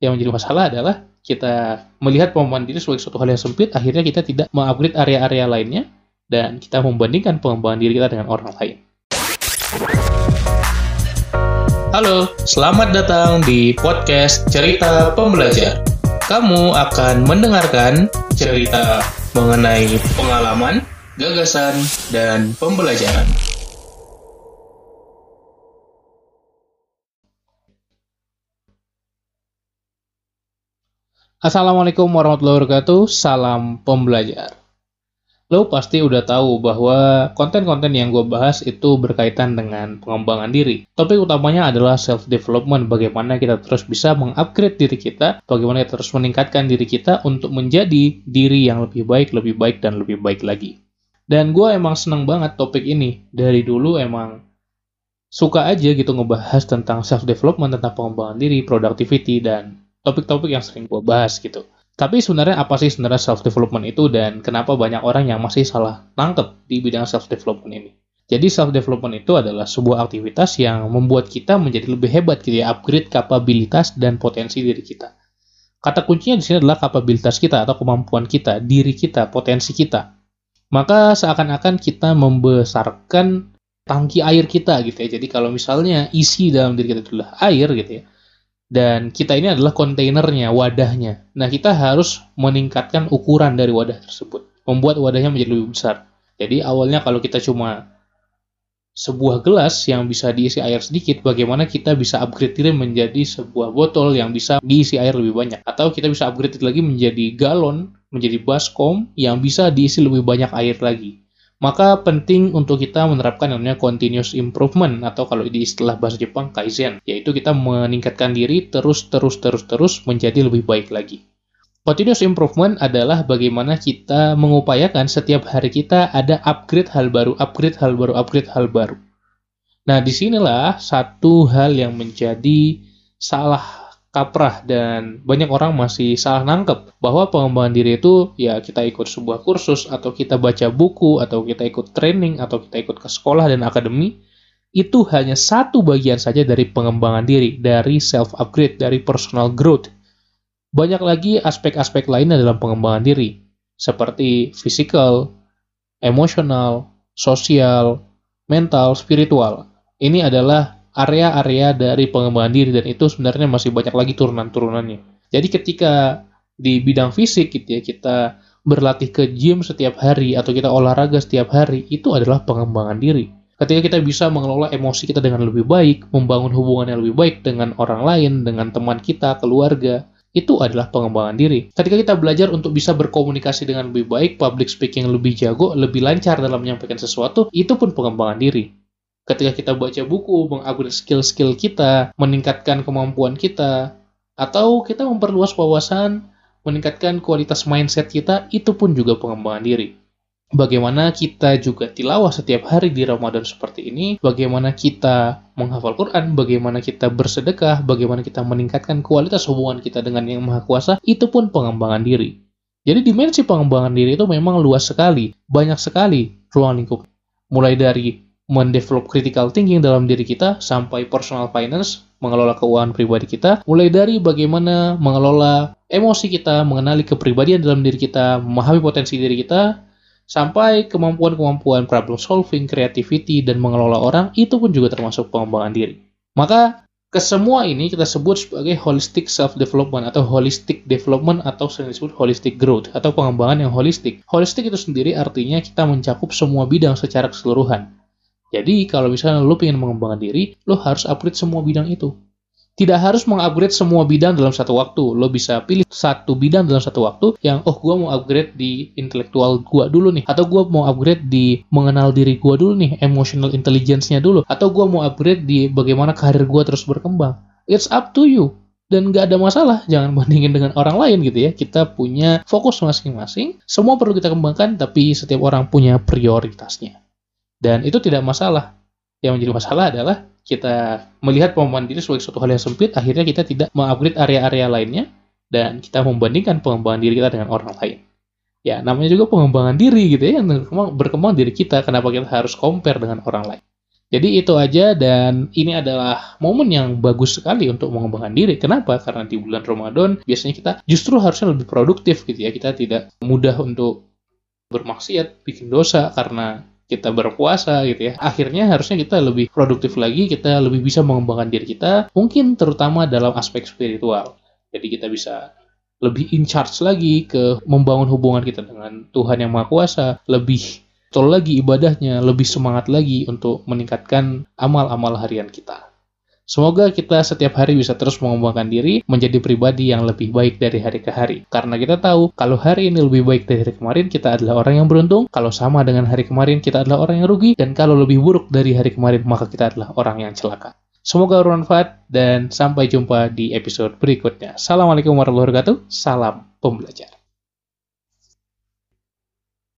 Yang menjadi masalah adalah kita melihat pengembangan diri sebagai suatu hal yang sempit, akhirnya kita tidak mengupgrade area-area lainnya, dan kita membandingkan pengembangan diri kita dengan orang lain. Halo, selamat datang di podcast Cerita Pembelajar. Kamu akan mendengarkan cerita mengenai pengalaman, gagasan, dan pembelajaran. Assalamualaikum warahmatullahi wabarakatuh, salam pembelajar. Lo pasti udah tahu bahwa konten-konten yang gue bahas itu berkaitan dengan pengembangan diri. Topik utamanya adalah self-development, bagaimana kita terus bisa mengupgrade diri kita, bagaimana kita terus meningkatkan diri kita untuk menjadi diri yang lebih baik, lebih baik, dan lebih baik lagi. Dan gue emang seneng banget topik ini. Dari dulu emang suka aja gitu ngebahas tentang self-development, tentang pengembangan diri, productivity, dan topik-topik yang sering gue bahas gitu. Tapi sebenarnya apa sih sebenarnya self development itu dan kenapa banyak orang yang masih salah tangkep di bidang self development ini? Jadi self development itu adalah sebuah aktivitas yang membuat kita menjadi lebih hebat gitu ya, upgrade kapabilitas dan potensi diri kita. Kata kuncinya di sini adalah kapabilitas kita atau kemampuan kita, diri kita, potensi kita. Maka seakan-akan kita membesarkan tangki air kita gitu ya. Jadi kalau misalnya isi dalam diri kita adalah air gitu ya, dan kita ini adalah kontainernya, wadahnya. Nah, kita harus meningkatkan ukuran dari wadah tersebut, membuat wadahnya menjadi lebih besar. Jadi awalnya kalau kita cuma sebuah gelas yang bisa diisi air sedikit, bagaimana kita bisa upgrade diri menjadi sebuah botol yang bisa diisi air lebih banyak. Atau kita bisa upgrade lagi menjadi galon, menjadi baskom yang bisa diisi lebih banyak air lagi maka penting untuk kita menerapkan namanya continuous improvement atau kalau di istilah bahasa Jepang kaizen, yaitu kita meningkatkan diri terus terus terus terus menjadi lebih baik lagi. Continuous improvement adalah bagaimana kita mengupayakan setiap hari kita ada upgrade hal baru, upgrade hal baru, upgrade hal baru. Nah, di sinilah satu hal yang menjadi salah kaprah dan banyak orang masih salah nangkep bahwa pengembangan diri itu ya kita ikut sebuah kursus atau kita baca buku atau kita ikut training atau kita ikut ke sekolah dan akademi itu hanya satu bagian saja dari pengembangan diri, dari self upgrade, dari personal growth. Banyak lagi aspek-aspek lainnya dalam pengembangan diri, seperti physical, emosional, sosial, mental, spiritual. Ini adalah area-area dari pengembangan diri dan itu sebenarnya masih banyak lagi turunan-turunannya. Jadi ketika di bidang fisik gitu ya kita berlatih ke gym setiap hari atau kita olahraga setiap hari itu adalah pengembangan diri. Ketika kita bisa mengelola emosi kita dengan lebih baik, membangun hubungan yang lebih baik dengan orang lain, dengan teman kita, keluarga, itu adalah pengembangan diri. Ketika kita belajar untuk bisa berkomunikasi dengan lebih baik, public speaking lebih jago, lebih lancar dalam menyampaikan sesuatu, itu pun pengembangan diri ketika kita baca buku, mengupgrade skill-skill kita, meningkatkan kemampuan kita, atau kita memperluas wawasan, meningkatkan kualitas mindset kita, itu pun juga pengembangan diri. Bagaimana kita juga tilawah setiap hari di Ramadan seperti ini, bagaimana kita menghafal Quran, bagaimana kita bersedekah, bagaimana kita meningkatkan kualitas hubungan kita dengan Yang Maha Kuasa, itu pun pengembangan diri. Jadi dimensi pengembangan diri itu memang luas sekali, banyak sekali ruang lingkup. Mulai dari mendevelop critical thinking dalam diri kita sampai personal finance, mengelola keuangan pribadi kita, mulai dari bagaimana mengelola emosi kita, mengenali kepribadian dalam diri kita, memahami potensi diri kita, sampai kemampuan-kemampuan problem solving, creativity, dan mengelola orang, itu pun juga termasuk pengembangan diri. Maka, kesemua ini kita sebut sebagai holistic self-development atau holistic development atau sering disebut holistic growth atau pengembangan yang holistik. Holistik itu sendiri artinya kita mencakup semua bidang secara keseluruhan jadi kalau misalnya lo pengen mengembangkan diri, lo harus upgrade semua bidang itu. Tidak harus mengupgrade semua bidang dalam satu waktu. Lo bisa pilih satu bidang dalam satu waktu yang, oh gue mau upgrade di intelektual gue dulu nih. Atau gue mau upgrade di mengenal diri gue dulu nih, emotional intelligence-nya dulu. Atau gue mau upgrade di bagaimana karir gue terus berkembang. It's up to you. Dan gak ada masalah, jangan bandingin dengan orang lain gitu ya. Kita punya fokus masing-masing, semua perlu kita kembangkan, tapi setiap orang punya prioritasnya. Dan itu tidak masalah. Yang menjadi masalah adalah kita melihat pengembangan diri sebagai suatu hal yang sempit, akhirnya kita tidak mengupgrade area-area lainnya, dan kita membandingkan pengembangan diri kita dengan orang lain. Ya, namanya juga pengembangan diri gitu ya, yang berkembang, berkembang diri kita, kenapa kita harus compare dengan orang lain. Jadi itu aja dan ini adalah momen yang bagus sekali untuk mengembangkan diri. Kenapa? Karena di bulan Ramadan biasanya kita justru harusnya lebih produktif gitu ya. Kita tidak mudah untuk bermaksiat, bikin dosa karena kita berpuasa gitu ya. Akhirnya harusnya kita lebih produktif lagi, kita lebih bisa mengembangkan diri kita, mungkin terutama dalam aspek spiritual. Jadi kita bisa lebih in charge lagi ke membangun hubungan kita dengan Tuhan yang Maha Kuasa, lebih tol lagi ibadahnya, lebih semangat lagi untuk meningkatkan amal-amal harian kita. Semoga kita setiap hari bisa terus mengembangkan diri menjadi pribadi yang lebih baik dari hari ke hari. Karena kita tahu, kalau hari ini lebih baik dari hari kemarin, kita adalah orang yang beruntung. Kalau sama dengan hari kemarin, kita adalah orang yang rugi. Dan kalau lebih buruk dari hari kemarin, maka kita adalah orang yang celaka. Semoga bermanfaat dan sampai jumpa di episode berikutnya. Assalamualaikum warahmatullahi wabarakatuh. Salam pembelajar.